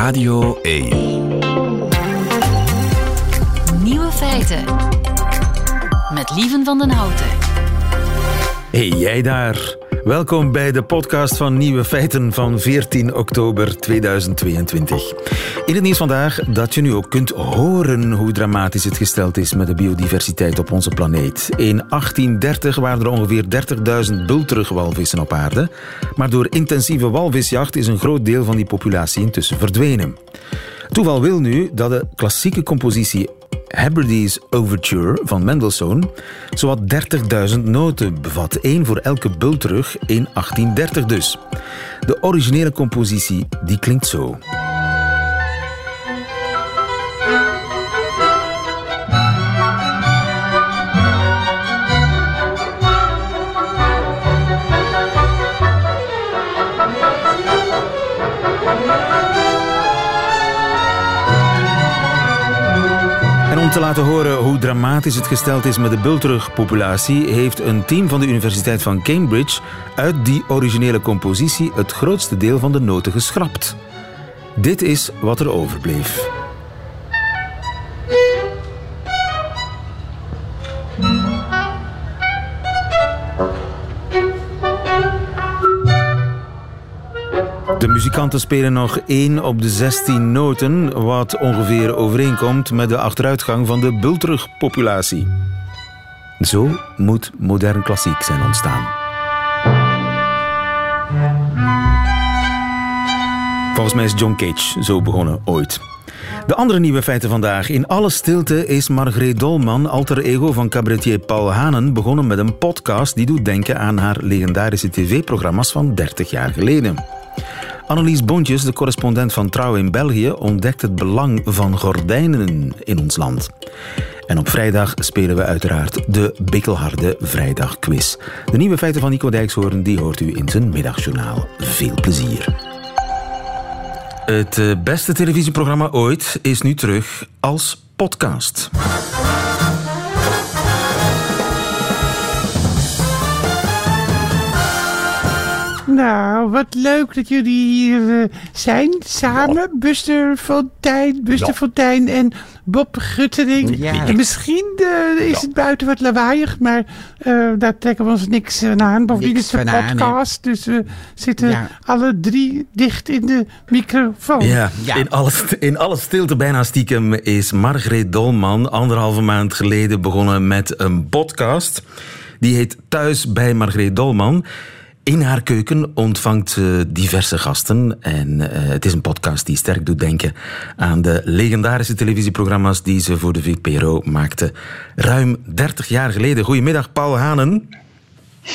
Radio 1. Nieuwe feiten. Met Lieven van den Houten. Hey, jij daar. Welkom bij de podcast van Nieuwe Feiten van 14 oktober 2022. In het nieuws vandaag dat je nu ook kunt horen hoe dramatisch het gesteld is met de biodiversiteit op onze planeet. In 1830 waren er ongeveer 30.000 bulterugwalvissen op aarde. Maar door intensieve walvisjacht is een groot deel van die populatie intussen verdwenen. Toeval wil nu dat de klassieke compositie Hebrides Overture van Mendelssohn zowat 30.000 noten bevat. één voor elke bultrug in 1830 dus. De originele compositie die klinkt zo. Om te laten horen hoe dramatisch het gesteld is met de bultrugpopulatie, heeft een team van de Universiteit van Cambridge uit die originele compositie het grootste deel van de noten geschrapt. Dit is wat er overbleef. Muzikanten spelen nog 1 op de 16 noten, wat ongeveer overeenkomt met de achteruitgang van de bultrugpopulatie. Zo moet modern klassiek zijn ontstaan. Volgens mij is John Cage zo begonnen ooit. De andere nieuwe feiten vandaag. In alle stilte is Margreet Dolman, alter ego van cabaretier Paul Hanen, begonnen met een podcast die doet denken aan haar legendarische tv-programma's van 30 jaar geleden. Annelies Bontjes, de correspondent van Trouw in België, ontdekt het belang van gordijnen in ons land. En op vrijdag spelen we uiteraard de bikkelharde vrijdagquiz. De nieuwe feiten van Nico Dijkshoorn die hoort u in zijn middagjournaal. Veel plezier. Het eh, beste televisieprogramma ooit is nu terug als podcast. Nou, wat leuk dat jullie hier uh, zijn. Samen. Buster Fontijn, Buster ja. Fontijn en Bob Guttering. Ja. En misschien uh, is ja. het buiten wat lawaaiig, maar uh, daar trekken we ons niks aan. Bovendien is het een podcast, dus we zitten alle drie dicht in de microfoon. Ja, In, alle, in alle stilte bijna stiekem is Margreet Dolman anderhalve maand geleden begonnen met een podcast. Die heet Thuis bij Margreet Dolman. In haar keuken ontvangt ze diverse gasten. En uh, het is een podcast die sterk doet denken aan de legendarische televisieprogramma's die ze voor de VPRO maakte. Ruim 30 jaar geleden. Goedemiddag, Paul Hanen.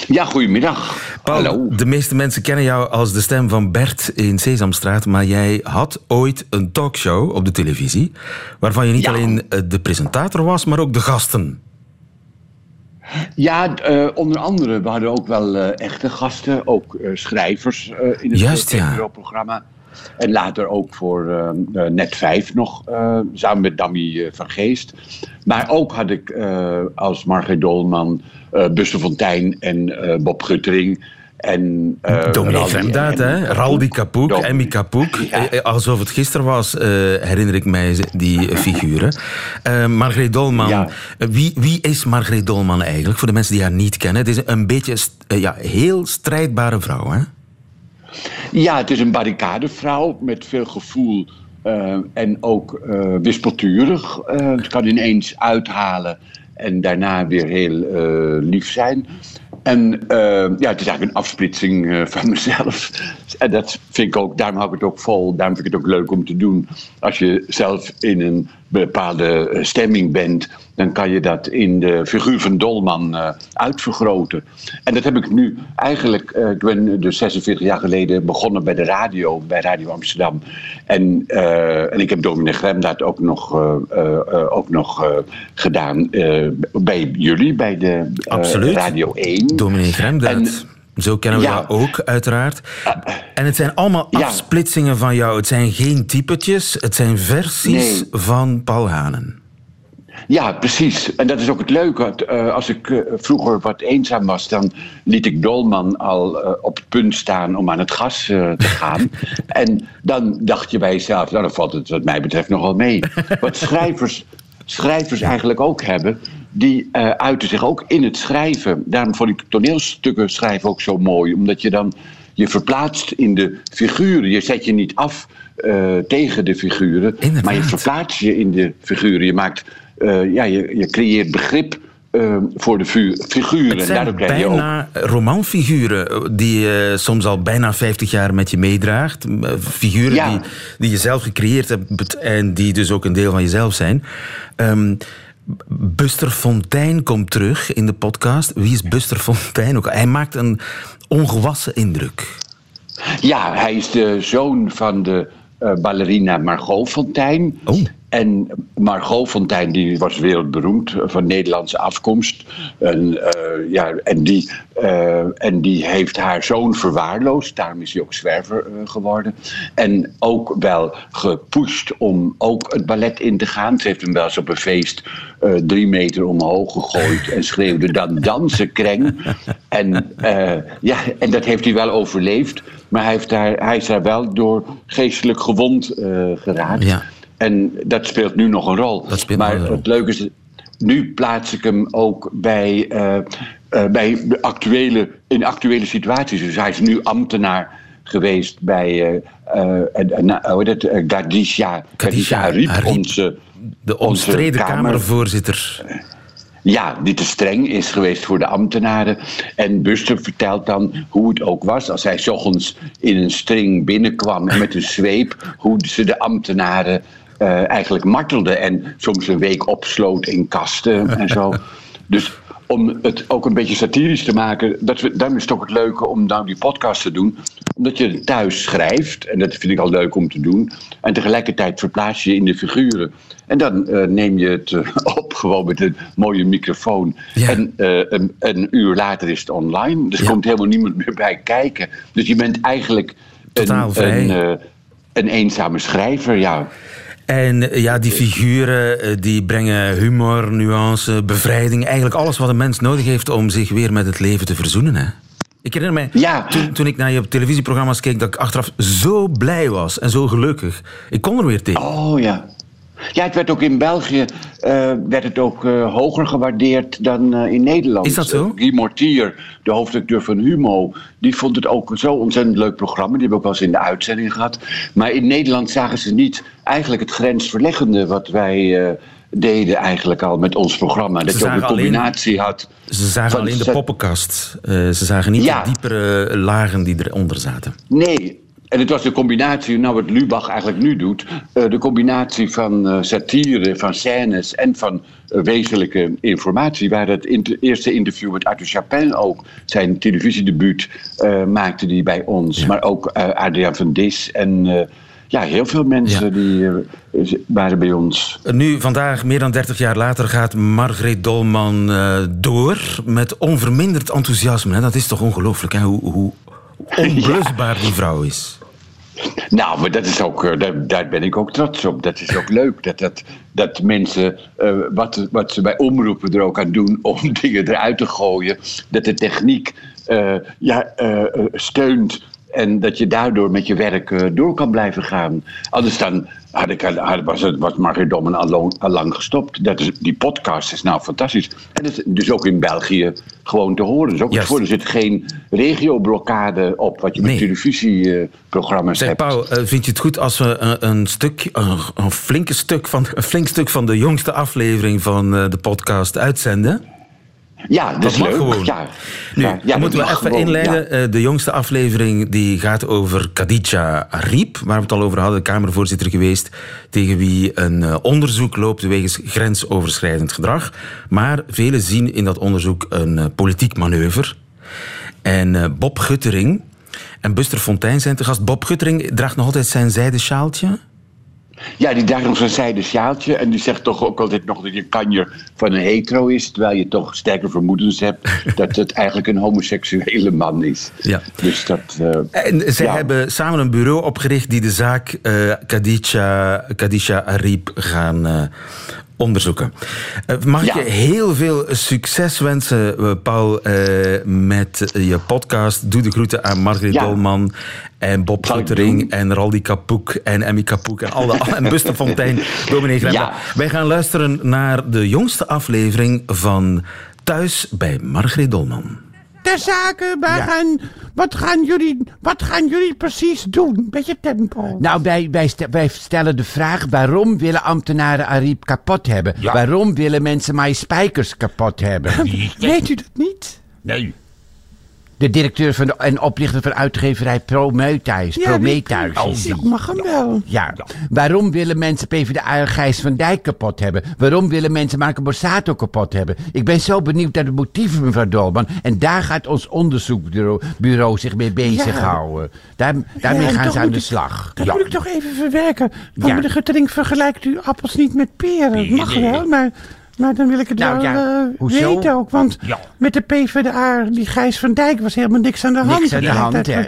Ja, goedemiddag. Paul, Hallo. De meeste mensen kennen jou als de stem van Bert in Sesamstraat, maar jij had ooit een talkshow op de televisie, waarvan je niet ja. alleen de presentator was, maar ook de gasten. Ja, uh, onder andere, we hadden ook wel uh, echte gasten, ook uh, schrijvers in het Juist, programma. En later ook voor Net 5 nog, samen met Dammy van Geest. Maar ook had ik als Margreet Dolman, Buster Fontijn en Bob Guttering... En, uh, Dominee Vreemdaad, hè? Raldi Kapoek, Emmy Kapoek. Ja. Alsof het gisteren was, uh, herinner ik mij die figuren. Uh, Margreet Dolman. Ja. Wie, wie is Margreet Dolman eigenlijk, voor de mensen die haar niet kennen? Het is een beetje ja, heel strijdbare vrouw, hè? Ja, het is een barricadevrouw met veel gevoel en ook wispelturig. het kan ineens uithalen en daarna weer heel lief zijn. En uh, ja, het is eigenlijk een afsplitsing uh, van mezelf. En dat vind ik ook, daarom hou ik het ook vol. Daarom vind ik het ook leuk om te doen. Als je zelf in een bepaalde stemming bent, dan kan je dat in de figuur van Dolman uh, uitvergroten. En dat heb ik nu eigenlijk, ik ben dus 46 jaar geleden begonnen bij de radio, bij Radio Amsterdam. En, en ik heb Dominee Gremdaad ook nog, ook nog gedaan bij jullie, bij de Radio 1. Dominee Gremdaad. Zo kennen we ja. jou ook, uiteraard. En het zijn allemaal ja. afsplitsingen van jou. Het zijn geen typetjes, het zijn versies nee. van Paul Hanen. Ja, precies. En dat is ook het leuke. Uh, als ik uh, vroeger wat eenzaam was, dan liet ik Dolman al op het punt staan om aan het gas te gaan. en dan dacht je bij jezelf, nou, dan valt het wat mij betreft nogal mee. Wat schrijvers, schrijvers eigenlijk ook hebben, die uiten zich ook in het schrijven. Daarom vond ik toneelstukken schrijven ook zo mooi, omdat je dan je verplaatst in de figuren. Je zet je niet af tegen de figuren, Inderdaad. maar je verplaatst je in de figuren. Je maakt uh, ja, je, je creëert begrip uh, voor de figuren. Het zijn bijna romanfiguren eh, die je soms al bijna 50 jaar met je meedraagt. Figuren ja. die, die je zelf gecreëerd hebt en die dus ook een deel van jezelf zijn. Um, Buster Fontijn komt terug in de podcast. Wie is Buster Fontijn ook? Hij maakt een ongewassen indruk. Ja, hij is de zoon van de uh, ballerina Margot Fontijn. Oh. En Margot Fontijn, die was wereldberoemd eh, van Nederlandse afkomst. En, uh, ja, en, die, uh, en die heeft haar zoon verwaarloosd. Daarom is hij ook zwerver geworden. En ook wel gepusht om ook het ballet in te gaan. Ze heeft hem wel eens op een feest drie meter omhoog gegooid. En schreeuwde dan dansen kreng. En, ja, en dat heeft hij wel overleefd. Maar hij, heeft daar, hij is daar wel door geestelijk gewond geraakt. Ja. En dat speelt nu nog een rol. maar het leuke is, nu plaats ik hem ook bij, uh, uh, bij de actuele, in actuele situaties. Dus hij is nu ambtenaar geweest bij hoe heet het, Gadisha, Ariep, onze De omstreden kamer... kamervoorzitter. Ja, die te streng is geweest voor de ambtenaren. En Buster vertelt dan hoe het ook was als hij s ochtends in een string binnenkwam en met een zweep, hoe ze de ambtenaren uh, eigenlijk martelde en soms een week opsloot in kasten en zo. Dus om het ook een beetje satirisch te maken, dat we, daarom is het ook het leuke om nou die podcast te doen. Omdat je thuis schrijft, en dat vind ik al leuk om te doen. En tegelijkertijd verplaats je je in de figuren. En dan uh, neem je het uh, op gewoon met een mooie microfoon. Ja. En uh, een, een, uur later is het online. Dus ja. komt helemaal niemand meer bij kijken. Dus je bent eigenlijk Totaal een, een, een eenzame schrijver, ja. En ja, die figuren die brengen humor, nuance, bevrijding. Eigenlijk alles wat een mens nodig heeft om zich weer met het leven te verzoenen. Hè? Ik herinner mij, ja. toen, toen ik naar je televisieprogramma's keek, dat ik achteraf zo blij was en zo gelukkig. Ik kon er weer tegen. Oh ja. Ja, het werd ook in België uh, werd het ook uh, hoger gewaardeerd dan uh, in Nederland. Is dat zo? Guy Mortier, de hoofdredacteur van Humo, die vond het ook zo'n ontzettend leuk programma. Die hebben ook wel eens in de uitzending gehad. Maar in Nederland zagen ze niet eigenlijk het grensverleggende wat wij deden eigenlijk al met ons programma. Dat je ook een combinatie alleen, had. Ze zagen alleen de poppenkast. ze zagen niet ja. de diepere lagen die eronder zaten. Nee, en het was de combinatie, nou wat Lubach eigenlijk nu doet, uh, de combinatie van uh, satire, van scènes en van uh, wezenlijke informatie. Waar het inter eerste interview met Arthur Chapin ook zijn televisiedebuut maakte die bij ons. Ja. Maar ook Adriaan van Dis en ja, heel veel mensen ja. die waren bij ons. Nu, vandaag, meer dan 30 jaar later, gaat Margreet Dolman door met onverminderd enthousiasme. Dat is toch ongelooflijk, hè? Hoe, hoe onblusbaar die vrouw is. Nou, maar dat is ook, daar, daar, ben ik ook trots op. Dat is ook leuk. Dat, dat, dat mensen uh, wat, wat ze bij omroepen er ook aan doen om dingen eruit te gooien. Dat de techniek uh, ja, steunt. En dat je daardoor met je werk door kan blijven gaan. Anders dan had ik, had, was, het, was Margriet Dommen al, al lang gestopt. Dat is, die podcast is nou fantastisch. En dat is dus ook in België gewoon te horen. Dus ook Juist. voor, er zit geen regioblokkade op wat je met televisieprogramma's Zeg, hebt. Paul, eh, vind je het goed als we een, een stuk, een, een flinke stuk van, een flink stuk van de jongste aflevering van eh, de podcast uitzenden? Ja, dat, Dat is mag leuk. gewoon. Ja, Nu, ja, ja, moeten we even gewoon, inleiden. Eh, De jongste aflevering die gaat over Khadija Ariep, waar we het al over hadden, de Kamervoorzitter geweest, tegen wie een eh, onderzoek loopt wegens grensoverschrijdend gedrag. Maar velen zien in dat onderzoek een eh, politiek manoeuvre. En Bob Guttering en Buster Fontijn zijn te gast. Bob Guttering draagt nog altijd zijn zijden sjaaltje. Ja, die draagt nog zo'n zijden sjaaltje. En die zegt toch ook altijd nog dat je kanjer van een hetero is. Terwijl je toch sterke vermoedens hebt dat het eigenlijk een homoseksuele man is. Ja. Dus dat... eh, En zij Ja. hebben samen een bureau opgericht die de zaak eh Khadija, Khadija Ariep gaan eh, onderzoeken. Uh, mag ik Ja. je heel veel succes wensen, uh, Paul, uh, met je podcast. Doe de groeten aan Margriet Ja. Dolman en Bob Guttering en Raldi Kapoek en Emmy Kapoek en, alle, en Buster Fontijn, Dominee Gremba. Ja. Wij gaan luisteren naar de jongste aflevering van Thuis bij Margriet Dolman. Ter zake, wij Ja. gaan, wat, gaan jullie, wat gaan jullie precies doen? Beetje tempo. Nou, wij, wij, st- wij stellen de vraag: waarom willen ambtenaren Ariep kapot hebben? Ja. Waarom willen mensen My Spijkers kapot hebben? Weet u dat niet? Nee. De directeur van de, en oprichter van uitgeverij Prometheus. Prometheus die- is ik mag hem wel. Ja. Waarom willen mensen PvdA Gijs van Dijk kapot hebben? Waarom willen mensen Marco Borsato kapot hebben? Ik ben zo benieuwd naar de motieven, mevrouw Dolman. En daar gaat ons onderzoekbureau bureau zich mee bezighouden. Daar, daarmee Ja, gaan ze aan de ik- slag. Dat Ja. moet ik toch even verwerken. Want Ja. meneer Guttering vergelijkt u appels niet met peren. Mag Nee. wel, maar, maar dan wil ik het Nou wel ja, eh, weten ook. Want Ja. met de PvdA, die Gijs van Dijk, was helemaal niks aan de hand. aan de hand, hè.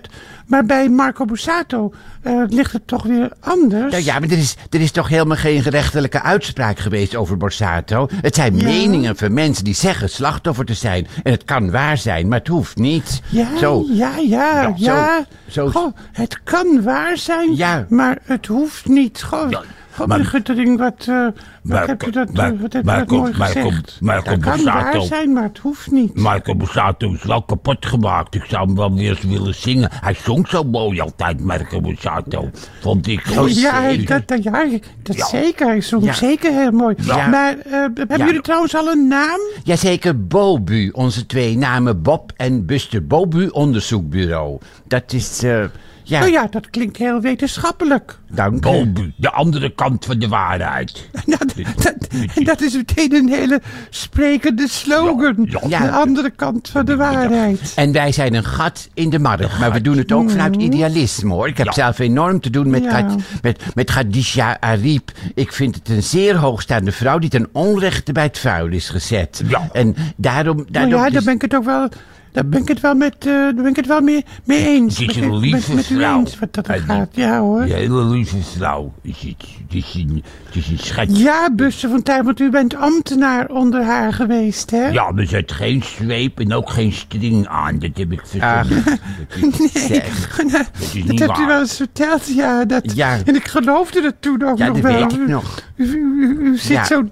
Maar bij Marco Bussato eh, ligt het toch weer anders. Ja, ja, maar er is, er is toch helemaal geen gerechtelijke uitspraak geweest over Borsato? Het zijn Ja. meningen van mensen die zeggen slachtoffer te zijn. En het kan waar zijn, maar het hoeft niet. Ja, Zo. ja, ja, ja. zo- zo- Goh, het kan waar zijn, maar het hoeft niet. Goh, Ja, maar- wat, eh, Maar- heb je dat, dat Marco- mooi Marco- gezegd? Marco het kan waar zijn, maar het hoeft niet. Marco Borsato is wel kapot gemaakt. Ik zou hem wel weer eens willen zingen. Hij zong zo mooi altijd, Marco Borsato. Vond ik. Oh, ja, dat, dat, ja, dat Ja. zeker. Hij zong Ja. zeker heel mooi. Ja. Maar eh, hebben jullie trouwens al een naam? Jazeker, Bobu. Onze twee namen Bob en Buster. Bobu Onderzoekbureau. Dat is, eh ja, Nou ja, dat klinkt heel wetenschappelijk. dank u. Bobu, de andere kant van de waarheid. Dat, dat, en dat is meteen een hele sprekende slogan. Ja, ja. De andere kant van de waarheid. En wij zijn een gat in de markt. Maar we doen het ook vanuit idealisme hoor. Ik heb Ja. zelf enorm te doen met, Ja. Met, met Khadija Ariep. Ik vind het een zeer hoogstaande vrouw die ten onrechte bij het vuil is gezet. Ja. En daarom... Nou daarom ja, dus- daar ben ik het ook wel. Daar ben ik het wel met, eh, daar ben ik het wel mee, mee eens. Het is een lieve met, vrouw. eens wat dat En- gaat. Ja hoor. Een hele lieve vrouw. Is het, het, is een, het is een schatje. Ja, Buster van Tijn, want u bent ambtenaar onder haar geweest, hè? Ja, er zit geen zweep en ook geen string aan. Dat heb ik verzonnen. Dat is, Zeg. dat is Dat hebt u wel eens verteld, ja. Dat, Ja. En ik geloofde het toen ook Ja, nog dat wel. weet ik nog. U, u- u- u zit Ja. zo,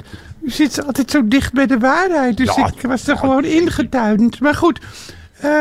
u zit altijd zo dicht bij de waarheid. Dus Ja, ik was er gewoon ingetuind. Maar goed,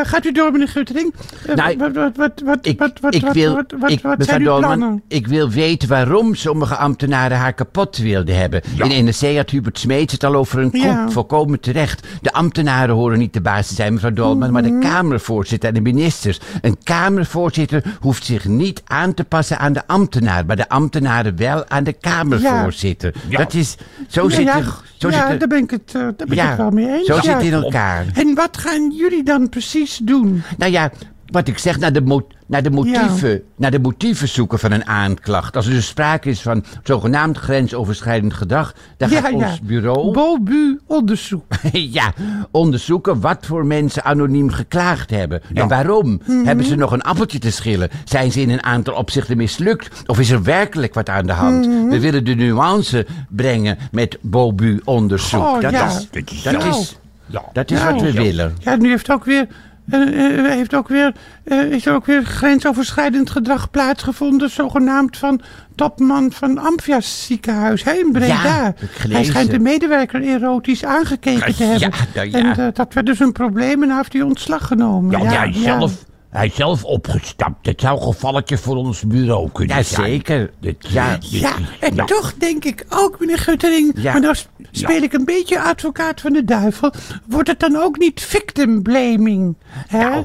gaat u door, meneer Guttering? Eh, Nou, wat, wat, wat, wat, Ik, wat, wat, ik wat, wil, wat, wat, ik, wat mevrouw zijn uw plannen? ik wil weten waarom sommige ambtenaren haar kapot wilden hebben. Ja. In NRC had Hubert Smeets het al over een koep, Ja. volkomen terecht. De ambtenaren horen niet de baas te zijn, mevrouw Dolman, maar de Kamervoorzitter en de ministers. Een Kamervoorzitter hoeft zich niet aan te passen aan de ambtenaar, maar de ambtenaren wel aan de Kamervoorzitter. Ja. Dat is, zo Ja, zit ja, het, zo ja, zit daar ben ik het, eh, daar ben ik ja, het wel mee eens. zo ja. zit het in elkaar. En wat gaan jullie dan precies doen? Nou ja, wat ik zeg, naar de, mo- naar de, motieven, naar de motieven zoeken van een aanklacht. Als er dus sprake is van zogenaamd grensoverschrijdend gedrag, dan gaat ons bureau Bobu onderzoek. ja, onderzoeken wat voor mensen anoniem geklaagd hebben. En waarom? Mhm. Hebben ze nog een appeltje te schillen? Zijn ze in een aantal opzichten mislukt? Of is er werkelijk wat aan de hand? Mhm. We willen de nuance brengen met Bobu-onderzoek. Oh, dat, ja. is, Dat is dat, is, Ja. dat is wat we ja. willen. Ja, nu heeft ook weer, eh, heeft ook weer, eh, is ook weer grensoverschrijdend gedrag plaatsgevonden, zogenaamd van topman van Amfias ziekenhuis hè, in Breda. Ja, Hij schijnt de medewerker erotisch aangekeken te Ja, hebben. nou ja. En eh, dat werd dus een probleem en heeft hij ontslag genomen. Ja, is zelf, hij is zelf opgestapt. Het zou een gevalletje voor ons bureau kunnen Ja, zijn. zeker. Dit, Ja. dit- Ja, en ja. toch denk ik ook, meneer Guttering, Ja. maar dan sp- speel ik een beetje advocaat van de duivel, wordt het dan ook niet victim blaming? Hè? Nou,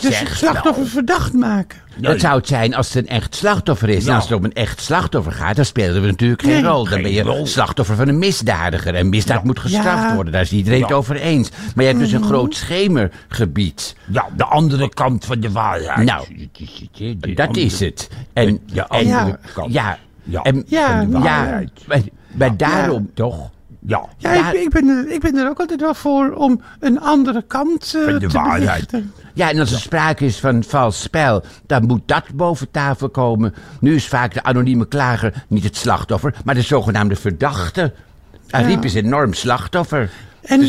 dus slachtoffer nou. verdacht maken. Dat zou het zijn als het een echt slachtoffer is. En Ja. als het om een echt slachtoffer gaat, dan spelen we natuurlijk geen Nee. rol. Dan Geen ben je rol. slachtoffer van een misdadiger. En misdaad moet gestraft worden. Daar is iedereen het over eens. Maar je hebt dus een groot schemergebied. Ja, de andere kant van de waarheid. Nou, de Dat andere- is het. En, de andere Ja. kant. ja, Ja, en, Ja, van de ja. maar daarom toch. Ja. Ja, ik, ik, ben er, ik ben er ook altijd wel voor om een andere kant Van de te waarheid. belichten. Ja, en als er sprake is van vals spel, dan moet dat boven tafel komen. Nu is vaak de anonieme klager niet het slachtoffer, maar de zogenaamde verdachte. Ariep is een enorm slachtoffer. En,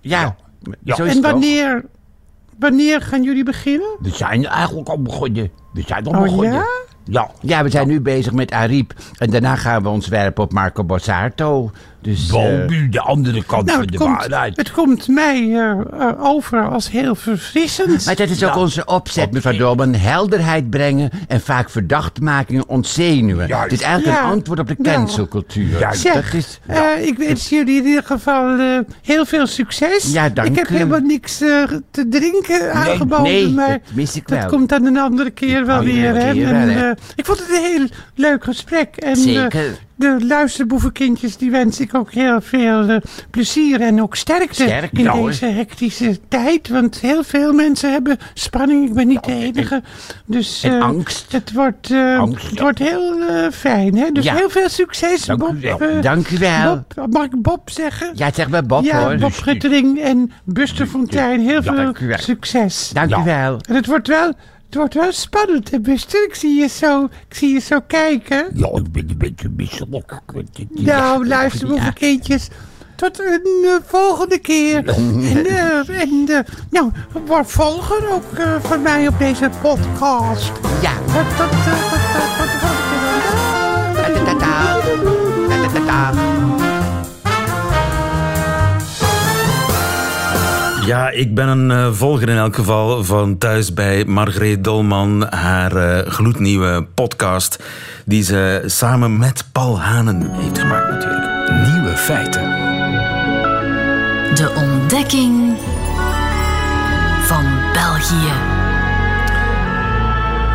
Ja, Ja. zo is en wanneer, wanneer gaan jullie beginnen? We zijn eigenlijk al begonnen. We zijn al Oh, begonnen. ja? Ja. Ja, we zijn nu bezig met Ariep. En daarna gaan we ons werpen op Marco Borsato. Dus, eh, Bobby, de andere kant Nou, van de komt, waarheid. het komt mij eh, eh, over als heel verfrissend. maar dat is ook Ja. onze opzet, mevrouw Dolman. Helderheid brengen en vaak verdachtmakingen ontzenuwen. Juist. Het is eigenlijk Ja. een antwoord op de Nou. cancelcultuur. Juist. Dat Zeg, is... eh, ik wens jullie in ieder geval eh, heel veel succes. Ja, dank Ik heb helemaal niks te drinken aangeboden, nee, maar dat mis ik wel. dat komt dan een andere keer wel ja, weer. keer En, wel, ik vond het een heel leuk gesprek. En, Zeker. De luisterboevenkindjes, die wens ik ook heel veel eh, plezier en ook sterkte in hoor. deze hectische tijd. Want heel veel mensen hebben spanning. Ik ben niet de enige. Dus en eh, angst. Het wordt, Angst, het ja. wordt heel fijn. Hè? Dus Ja. heel veel succes, Dank u Bob. wel. Dank u wel. Bob, mag ik Bob zeggen? Ja, zeg maar Bob Ja, hoor. Bob Guttering en Buster Fontijn. Heel veel succes. Dank u wel. En het wordt wel, het wordt wel spannend, hè, Buster? Ik zie je zo, ik zie je zo kijken. Ja, ik ben een beetje misselijk. Nou, luister, boeve kindjes. Tot een eh, volgende keer. En, eh, en eh, nou, word volger ook van mij op deze podcast. Ja. Tot, tot, tot, tot, tot de volgende keer. Ja, ik ben een eh, volger in elk geval van thuis bij Margreet Dolman. Haar eh, gloednieuwe podcast die ze samen met Paul Hanen heeft gemaakt natuurlijk. Nieuwe feiten. De ontdekking van België.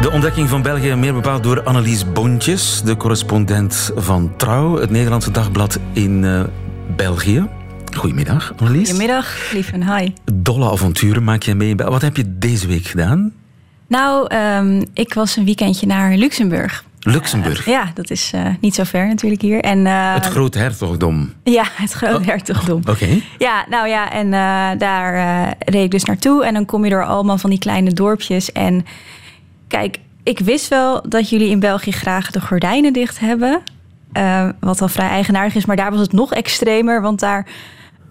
De ontdekking van België, meer bepaald door Annelies Bontjes, de correspondent van Trouw, het Nederlandse dagblad in eh, België. Goedemiddag, Annelies. Goedemiddag, lief en hi. Dolle avonturen maak je mee. Wat heb je deze week gedaan? Nou, ehm, ik was een weekendje naar Luxemburg. Luxemburg, Ja, dat is eh, niet zo ver natuurlijk hier. En, eh, het groot hertogdom. Ja, het grote hertogdom. Oké. Ja, nou ja, en eh, daar eh, reed ik dus naartoe. En dan kom je door allemaal van die kleine dorpjes. En kijk, ik wist wel dat jullie in België graag de gordijnen dicht hebben. Eh, wat al vrij eigenaardig is. Maar daar was het nog extremer. Want daar,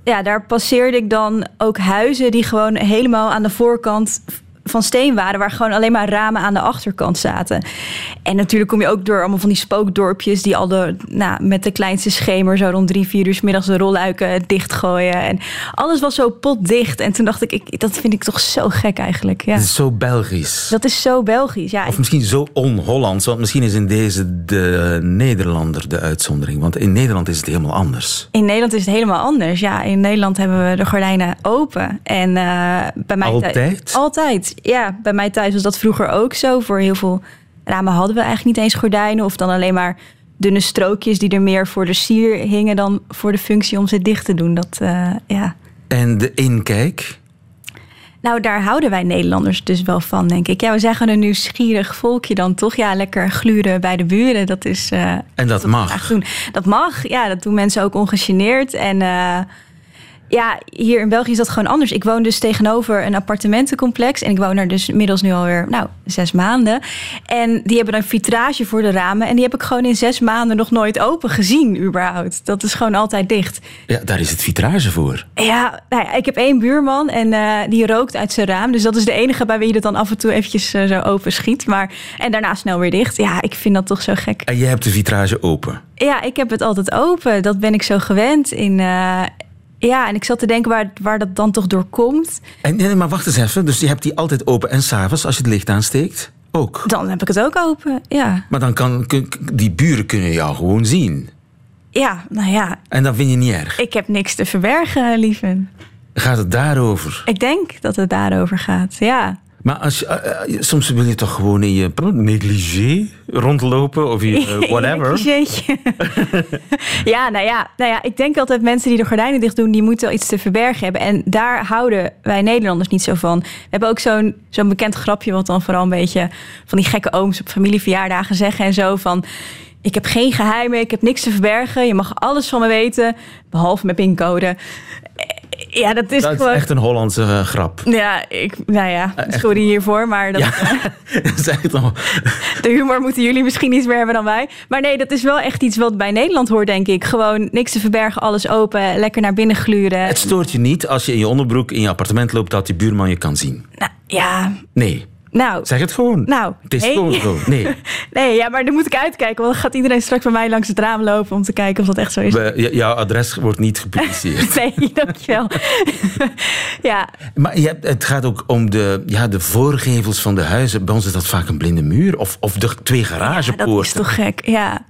ja, daar passeerde ik dan ook huizen die gewoon helemaal aan de voorkant van steen waren, waar gewoon alleen maar ramen aan de achterkant zaten. En natuurlijk kom je ook door allemaal van die spookdorpjes die al de, nou, met de kleinste schemer zo rond drie, vier uur 's middags de rolluiken dichtgooien. En alles was zo potdicht. En toen dacht ik, ik dat vind ik toch zo gek eigenlijk. Ja. Het is zo Belgisch. Dat is zo Belgisch. Ja, Of misschien zo on-Hollands, want misschien is in deze de Nederlander de uitzondering. Want in Nederland is het helemaal anders. In Nederland is het helemaal anders. Ja, in Nederland hebben we de gordijnen open. En eh, bij mij thuis- Altijd? Ja, bij mij thuis was dat vroeger ook zo. Voor heel veel ramen hadden we eigenlijk niet eens gordijnen. Of dan alleen maar dunne strookjes die er meer voor de sier hingen dan voor de functie om ze dicht te doen. Dat, eh, ja. En de inkijk? Nou, daar houden wij Nederlanders dus wel van, denk ik. Ja, we zijn gewoon een nieuwsgierig volkje dan toch. Ja, lekker gluren bij de buren. Dat is. eh, En dat mag. doen. Dat mag, ja, dat doen mensen ook ongegeneerd. En eh, ja, hier in België is dat gewoon anders. Ik woon dus tegenover een appartementencomplex. En ik woon daar dus inmiddels nu alweer, nou, zes maanden. En die hebben dan vitrage voor de ramen. En die heb ik gewoon in zes maanden nog nooit open gezien, überhaupt. Dat is gewoon altijd dicht. Ja, daar is het vitrage voor. Ja, nou ja, ik heb één buurman en eh, die rookt uit zijn raam. Dus dat is de enige bij wie je dat dan af en toe eventjes eh, zo open schiet. Maar, en daarna snel weer dicht. Ja, ik vind dat toch zo gek. En jij hebt de vitrage open. Ja, ik heb het altijd open. Dat ben ik zo gewend. In, eh, ja, en ik zat te denken waar, waar dat dan toch door komt. En, nee, maar wacht eens even. Dus je hebt die altijd open. En s'avonds, als je het licht aansteekt, ook. Dan heb ik het ook open. Ja, Maar dan kan die buren kunnen jou gewoon zien. ja nou ja. En dat vind je niet erg. Ik heb niks te verbergen, lieven. Gaat het daarover? Ik denk dat het daarover gaat. Ja. Maar als je, eh, eh, soms wil je toch gewoon in je negligé rondlopen of je eh, whatever. Ja, nou ja, nou ja, ik denk altijd mensen die de gordijnen dicht doen, die moeten wel iets te verbergen hebben. En daar houden wij Nederlanders niet zo van. We hebben ook zo'n zo'n bekend grapje, wat dan vooral een beetje van die gekke ooms op familieverjaardagen zeggen en zo van. Ik heb geen geheimen, ik heb niks te verbergen. Je mag alles van me weten, behalve mijn pincode. Ja, dat is Dat is gewoon... echt een Hollandse eh, grap. Ja, ik, nou ja, echt. sorry hiervoor, maar dat, Ja, dat is echt de humor moeten jullie misschien iets meer hebben dan wij. Maar nee, dat is wel echt iets wat bij Nederland hoort, denk ik. Gewoon niks te verbergen, alles open, lekker naar binnen gluren. Het stoort je niet als je in je onderbroek in je appartement loopt dat je buurman je kan zien. Nou, ja, Nee, nou... zeg het gewoon. Nou, het is nee. gewoon zo. Nee, Nee, ja, maar dan moet ik uitkijken. Want dan gaat iedereen straks bij mij langs het raam lopen om te kijken of dat echt zo is. we- j- jouw adres wordt niet gepubliceerd. Nee, dankjewel. ja, Maar je hebt, het gaat ook om de, ja, de voorgevels van de huizen. Bij ons is dat vaak een blinde muur. Of, of de twee ja, dat garagepoorten. is toch gek. Ja.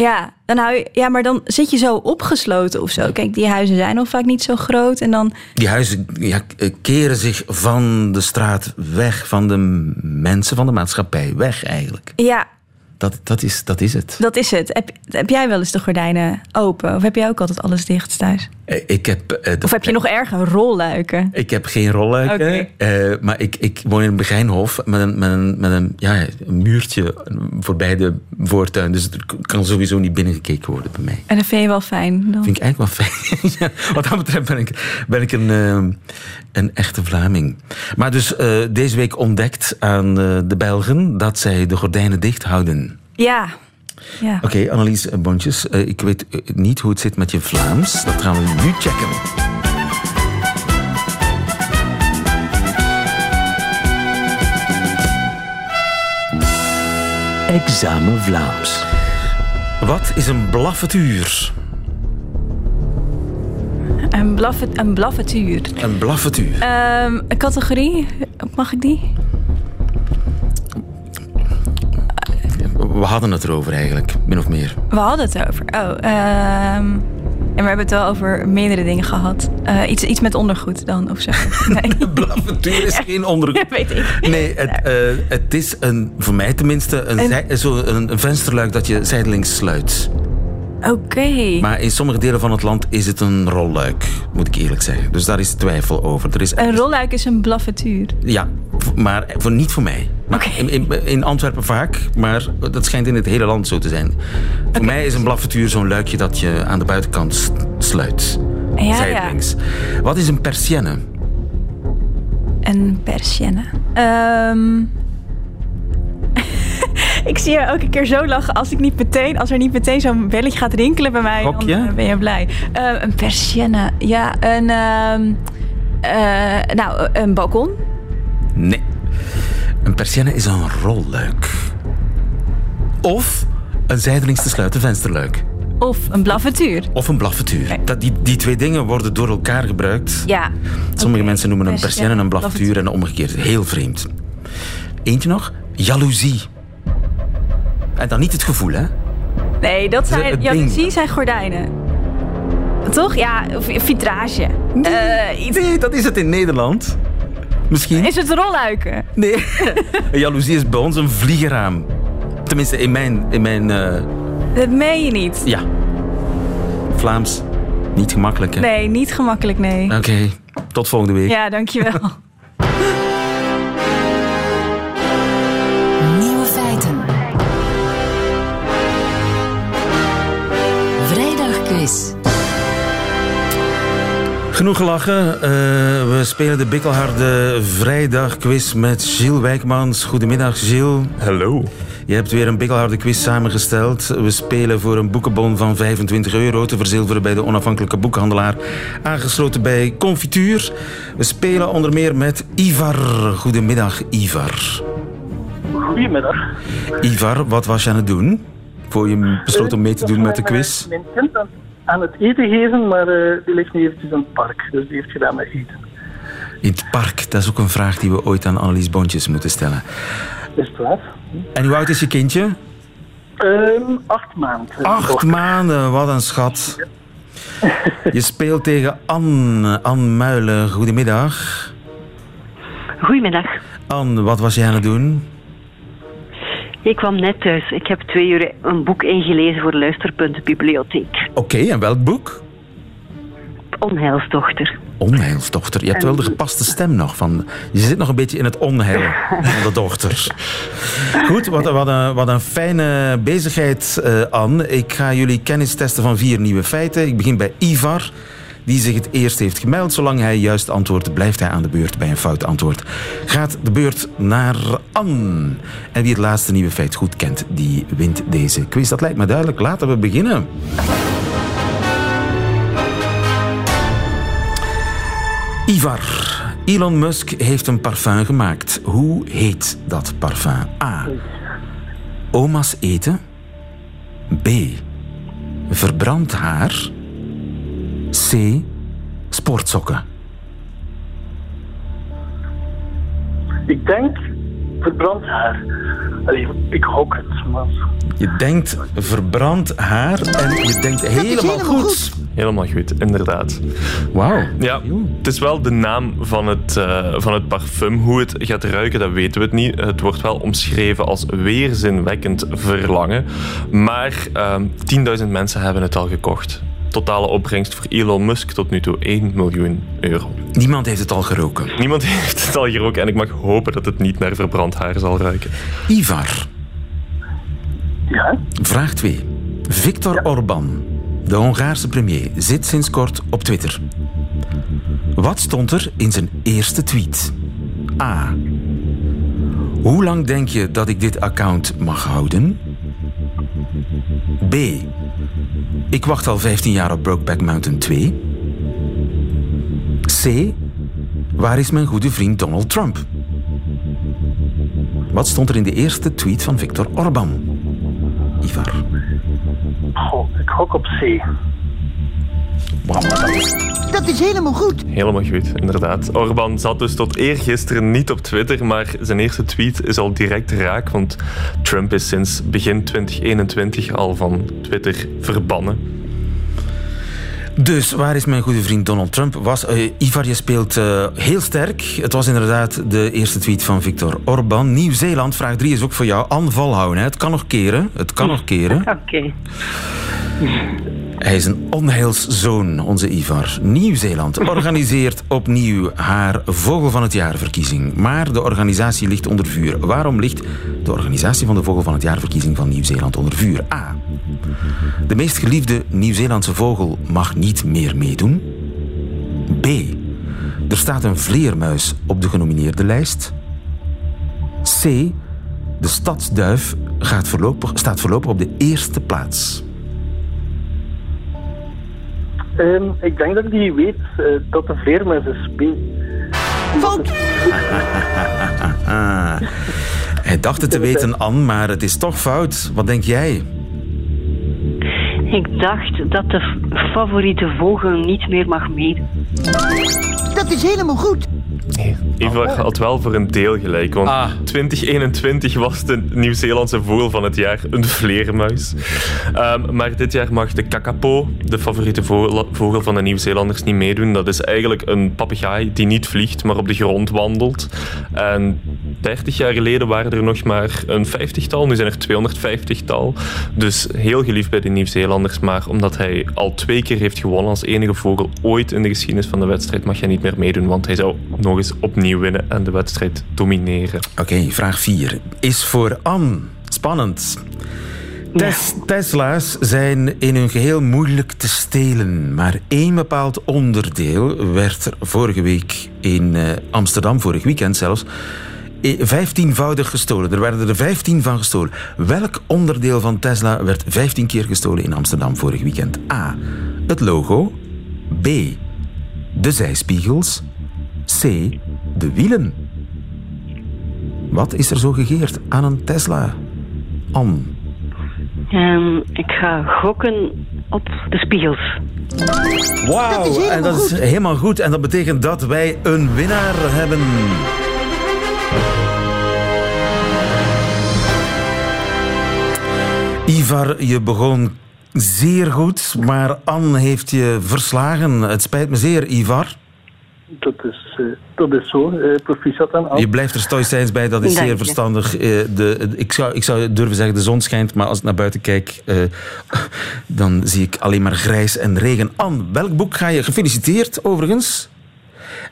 Ja, dan hou je, ja, maar dan zit je zo opgesloten of zo. Kijk, die huizen zijn al vaak niet zo groot. En dan, Die huizen ja, keren zich van de straat weg, van de mensen, van de maatschappij weg eigenlijk. ja, Dat, dat, is, dat is het. dat is het. Heb, heb jij wel eens de gordijnen open? Of heb jij ook altijd alles dicht thuis? Eh, Ik heb, eh, Of heb je nog erger rolluiken? Ik heb geen rolluiken, Oké. eh, maar ik, ik woon in een begijnhof met een, met een, met een, ja, een muurtje voorbij de voortuin. Dus er kan sowieso niet binnengekeken worden bij mij. En dat vind je wel fijn. Dan. Vind ik eigenlijk wel fijn. ja, wat dat betreft ben ik, ben ik een, eh, een echte Vlaming. Maar dus deze week ontdekt aan de Belgen dat zij de gordijnen dicht houden. Ja. ja. Oké, Annelies eh, Bontjes, eh, ik weet eh, niet hoe het zit met je Vlaams. Dat gaan we nu checken. Examen Vlaams. Wat is een blaffetuur? Een, blaffet, een blaffetuur. Een blaffetuur. Ehm, een categorie? Mag ik die? We hadden het erover eigenlijk, min of meer. We hadden het over. Oh, ehm, en we hebben het wel over meerdere dingen gehad. Eh, iets, iets met ondergoed dan, of zo. Nee, is geen ondergoed. weet ik. Nee, het, eh, het is een, voor mij tenminste een, zij- zo een, een vensterluik dat je zijdelings sluit. Oké. Maar in sommige delen van het land is het een rolluik, moet ik eerlijk zeggen. Dus daar is twijfel over. Er is Een rolluik is een blaffetuur. Ja, maar voor, niet voor mij. In, in, in Antwerpen vaak, maar dat schijnt in het hele land zo te zijn. Voor mij is een blaffetuur zo'n luikje dat je aan de buitenkant sluit. Ja, ja. Wat is een persienne? Een persienne. Ehm, ik zie je elke keer zo lachen als, ik niet meteen, als er niet meteen zo'n belletje gaat rinkelen bij mij. Dan eh, ben je blij. Eh, een persienne. Ja, een... ehm, eh, nou, een balkon. Nee. Een persienne is een rolluik. Of een zijdelings te sluiten vensterluik. Of een blaffetuur. Of een blaffetuur. Dat, die, die twee dingen worden door elkaar gebruikt. Ja. Sommige mensen noemen een Persienne, een blaffetuur en omgekeerd. Heel vreemd. Eentje nog. Jaloezie. En dan niet het gevoel, hè? Nee, dat zijn... Jaloezie zijn gordijnen. Toch? Ja, of vitrage. Eh, iets- Nee, dat is het in Nederland. Misschien. Is het rolluiken? Nee. Een jaloezie is bij ons een vliegeraam. Tenminste, in mijn... In mijn eh, Dat meen je niet. ja. Vlaams. Niet gemakkelijk, hè? Nee, niet gemakkelijk, nee. Oké. Tot volgende week. Ja, dankjewel. Genoeg gelachen. Eh, we spelen de bikkelharde vrijdagquiz met Gilles Wijkmans. Goedemiddag, Gilles. Hallo. Je hebt weer een bikkelharde quiz samengesteld. We spelen voor een boekenbon van 25 euro te verzilveren bij de onafhankelijke boekhandelaar. Aangesloten bij Confituur. We spelen onder meer met Ivar. Goedemiddag, Ivar. Goedemiddag. Ivar, wat was je aan het doen? Voor je besloot om mee te doen met de quiz? Mijn kind aan, het eten geven, maar eh, die ligt nu eventjes in het park. Dus die heeft gedaan met eten. In het park. Dat is ook een vraag die we ooit aan Annelies Bontjes moeten stellen. Is het waar? En hoe oud is je kindje? Ehm, acht maanden. Acht maanden, wat een schat. Je speelt tegen Anne, Anne Muilen. Goedemiddag. Goedemiddag. Anne, wat was jij aan het doen? Ik kwam net thuis. Ik heb twee uur een boek ingelezen voor Luisterpunt Bibliotheek. Oké, en welk boek? Onheilsdochter. Onheilsdochter. Je hebt wel de gepaste stem nog. Van, je zit nog een beetje in het onheil van de dochter. Goed, wat, wat, een, wat een fijne bezigheid, eh Anne. Ik ga jullie kennis testen van vier nieuwe feiten. Ik begin bij Ivar. Die zich het eerst heeft gemeld. Zolang hij juist antwoordt, blijft hij aan de beurt bij een fout antwoord. Gaat de beurt naar Anne. En wie het laatste nieuwe feit goed kent, die wint deze quiz. Dat lijkt me duidelijk. Laten we beginnen. Ivar. Elon Musk heeft een parfum gemaakt. Hoe heet dat parfum? A. Oma's eten. B. Verbrand haar. C. Sportsokken. Ik denk verbrand haar. Allee, ik gok het, maar... Je denkt verbrand haar en je denkt helemaal, goed. Helemaal goed, inderdaad. Wauw. Ja, het is wel de naam van het, eh, van het parfum. Hoe het gaat ruiken, dat weten we het niet. Het wordt wel omschreven als weerzinwekkend verlangen. Maar ehm 10.000 mensen hebben het al gekocht. Totale opbrengst voor Elon Musk tot nu toe 1 miljoen euro. Niemand heeft het al geroken. Niemand heeft het al geroken en ik mag hopen dat het niet naar verbrand haar zal ruiken. Ivar. Ja? Vraag 2. Viktor Orbán, de Hongaarse premier, zit sinds kort op Twitter. Wat stond er in zijn eerste tweet? A. Hoe lang denk je dat ik dit account mag houden? B. Ik wacht al 15 jaar op Brokeback Mountain 2. C. Waar is mijn goede vriend Donald Trump? Wat stond er in de eerste tweet van Viktor Orbán? Ivar. Goh, ik gok op C. Dat is helemaal goed. Helemaal goed, inderdaad. Orbán zat dus tot eergisteren niet op Twitter, maar zijn eerste tweet is al direct raak, want Trump is sinds begin 2021 al van Twitter verbannen. Dus waar is mijn goede vriend Donald Trump? Was, eh, Ivar, je speelt eh, heel sterk. Het was inderdaad de eerste tweet van Viktor Orbán. Nieuw-Zeeland, vraag 3 is ook voor jou. Aanval houden. Hè. Het kan nog keren. Het kan nog keren. Oké. Hij is een onheilszoon, onze Ivar. Nieuw-Zeeland organiseert opnieuw haar Vogel van het Jaar verkiezing. Maar de organisatie ligt onder vuur. Waarom ligt de organisatie van de Vogel van het Jaar verkiezing van Nieuw-Zeeland onder vuur? A. De meest geliefde Nieuw-Zeelandse vogel mag niet meer meedoen. B. Er staat een vleermuis op de genomineerde lijst. C. De stadsduif gaat staat voorlopig op de eerste plaats. Ehm, ik denk dat hij weet eh, dat de vleermuis is B. Ah, hij dacht het te weten, Anne, maar het is toch fout. Wat denk jij? Ik dacht dat de favoriete vogel niet meer mag meedoen. Dat is helemaal goed. Ivar had wel voor een deel gelijk, want 2021 was de Nieuw-Zeelandse vogel van het jaar een vleermuis. Ehm, maar dit jaar mag de kakapo, de favoriete vogel, van de Nieuw-Zeelanders, niet meedoen. Dat is eigenlijk een papegaai die niet vliegt, maar op de grond wandelt. En 30 jaar geleden waren er nog maar een vijftigtal, nu zijn er 250-tal. Dus heel geliefd bij de Nieuw-Zeelanders, maar omdat hij al twee keer heeft gewonnen als enige vogel ooit in de geschiedenis van de wedstrijd, mag hij niet meer meedoen, want hij zou nog eens opnieuw winnen en de wedstrijd domineren. Oké, vraag 4 is voor Anne. Spannend. Tes- Tesla's zijn in hun geheel moeilijk te stelen. Maar één bepaald onderdeel werd er vorige week in eh, Amsterdam, vorig weekend zelfs, eh, vijftienvoudig gestolen. Er werden er vijftien van gestolen. Welk onderdeel van Tesla werd vijftien keer gestolen in Amsterdam vorig weekend? A. Het logo. B. De zijspiegels. C. De wielen. Wat is er zo gegeerd aan een Tesla? Anne. Ehm, ik ga gokken op de spiegels. Wauw, en dat is helemaal goed. En dat betekent dat wij een winnaar hebben. Ivar, je begon zeer goed, maar Anne heeft je verslagen. Het spijt me zeer, Ivar. Dat is, eh, dat is zo. eh proficiat aan Anne. Je blijft er stoïcijns bij, dat is Dank zeer je. verstandig. Eh, de, ik, zou, ik zou durven zeggen, de zon schijnt, maar als ik naar buiten kijk, eh, dan zie ik alleen maar grijs en regen. Anne, welk boek ga je... Gefeliciteerd, overigens.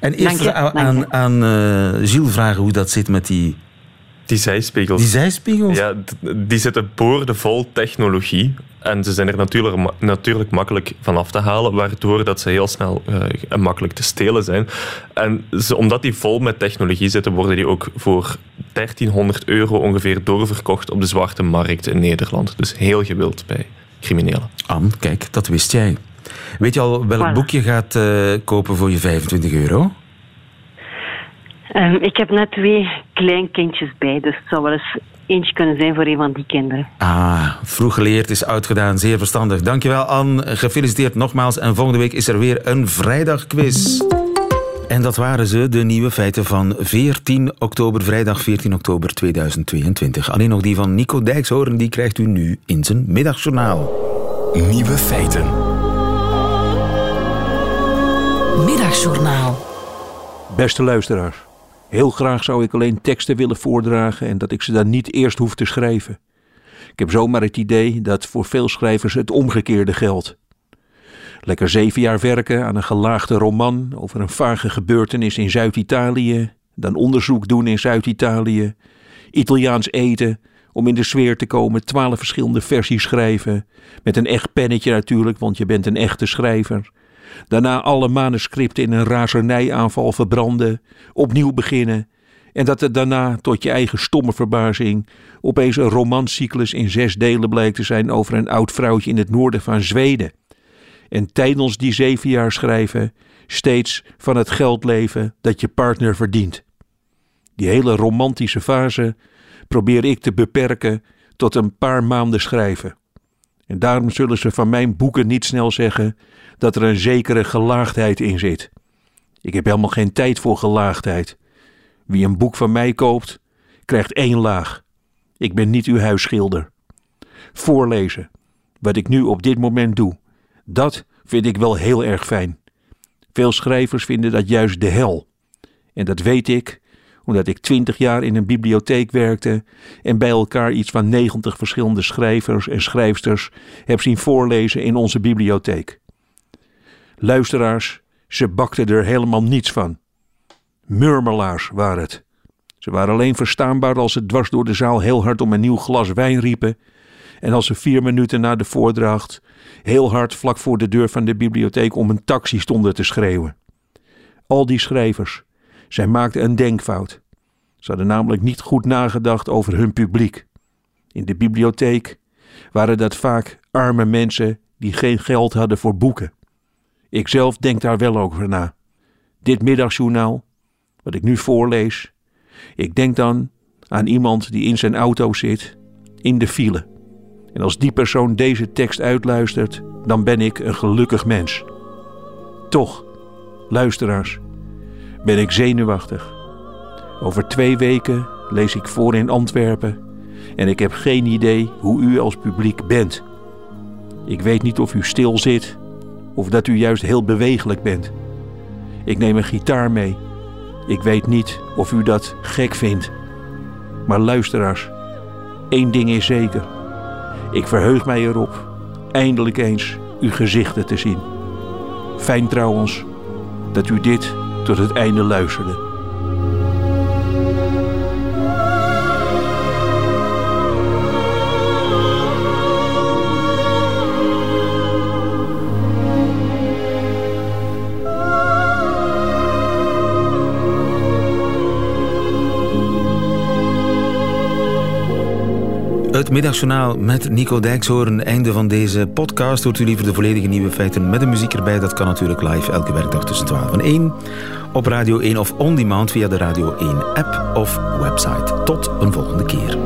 En eerst je, aan, aan, aan eh, Gilles vragen hoe dat zit met die... Die zijspiegels. Die zijspiegels? Ja, die zitten boordevol technologie. En ze zijn er natuurlijk, natuurlijk makkelijk van af te halen, waardoor dat ze heel snel uh, en makkelijk te stelen zijn. En ze, omdat die vol met technologie zitten, worden die ook voor 1300 euro ongeveer doorverkocht op de zwarte markt in Nederland. Dus heel gewild bij criminelen. Anne, kijk, dat wist jij. Weet je al welk boek je gaat uh, kopen voor je 25 euro? Um, ik heb net twee kleinkindjes bij, dus het zou wel eens eentje kunnen zijn voor een van die kinderen. Ah, vroeg geleerd is uitgedaan. Zeer verstandig. Dankjewel, Anne. Gefeliciteerd nogmaals. En volgende week is er weer een vrijdagquiz. En dat waren ze, de nieuwe feiten van 14 oktober, vrijdag 14 oktober 2022. Alleen nog die van Nico Dijkshoorn, die krijgt u nu in zijn middagjournaal. Nieuwe feiten. Middagjournaal. Beste luisteraars. Heel graag zou ik alleen teksten willen voordragen en dat ik ze dan niet eerst hoef te schrijven. Ik heb zomaar het idee dat voor veel schrijvers het omgekeerde geldt. Lekker zeven jaar werken aan een gelaagde roman over een vage gebeurtenis in Zuid-Italië, dan onderzoek doen in Zuid-Italië, Italiaans eten, om in de sfeer te komen, twaalf verschillende versies schrijven, met een echt pennetje natuurlijk, want je bent een echte schrijver. Daarna alle manuscripten in een razernijaanval verbranden, opnieuw beginnen. En dat het daarna, tot je eigen stomme verbazing, opeens een romancyclus in zes delen blijkt te zijn over een oud vrouwtje in het noorden van Zweden. En tijdens die zeven jaar schrijven, steeds van het geld leven dat je partner verdient. Die hele romantische fase probeer ik te beperken tot een paar maanden schrijven. En daarom zullen ze van mijn boeken niet snel zeggen dat er een zekere gelaagdheid in zit. Ik heb helemaal geen tijd voor gelaagdheid. Wie een boek van mij koopt, krijgt één laag. Ik ben niet uw huisschilder. Voorlezen, wat ik nu op dit moment doe, dat vind ik wel heel erg fijn. Veel schrijvers vinden dat juist de hel. En dat weet ik, omdat ik twintig jaar in een bibliotheek werkte en bij elkaar iets van negentig verschillende schrijvers en schrijfsters heb zien voorlezen in onze bibliotheek. Luisteraars, ze bakten er helemaal niets van. Murmelaars waren het. Ze waren alleen verstaanbaar als ze dwars door de zaal heel hard om een nieuw glas wijn riepen en als ze vier minuten na de voordracht heel hard vlak voor de deur van de bibliotheek om een taxi stonden te schreeuwen. Al die schrijvers, zij maakten een denkfout. Ze hadden namelijk niet goed nagedacht over hun publiek. In de bibliotheek waren dat vaak arme mensen die geen geld hadden voor boeken. Ikzelf denk daar wel over na. Dit middagjournaal, wat ik nu voorlees, ik denk dan aan iemand die in zijn auto zit, in de file. En als die persoon deze tekst uitluistert, dan ben ik een gelukkig mens. Toch, luisteraars, ben ik zenuwachtig. Over twee weken lees ik voor in Antwerpen en ik heb geen idee hoe u als publiek bent. Ik weet niet of u stil zit of dat u juist heel bewegelijk bent. Ik neem een gitaar mee. Ik weet niet of u dat gek vindt. Maar luisteraars, één ding is zeker. Ik verheug mij erop eindelijk eens uw gezichten te zien. Fijn trouwens dat u dit tot het einde luisterde. Het middagjournaal met Nico Dijkshoorn. Einde van deze podcast. Hoort u liever de volledige nieuwe feiten met de muziek erbij? Dat kan natuurlijk live elke werkdag tussen 12 en 1. Op Radio 1 of on demand via de Radio 1 app of website. Tot een volgende keer.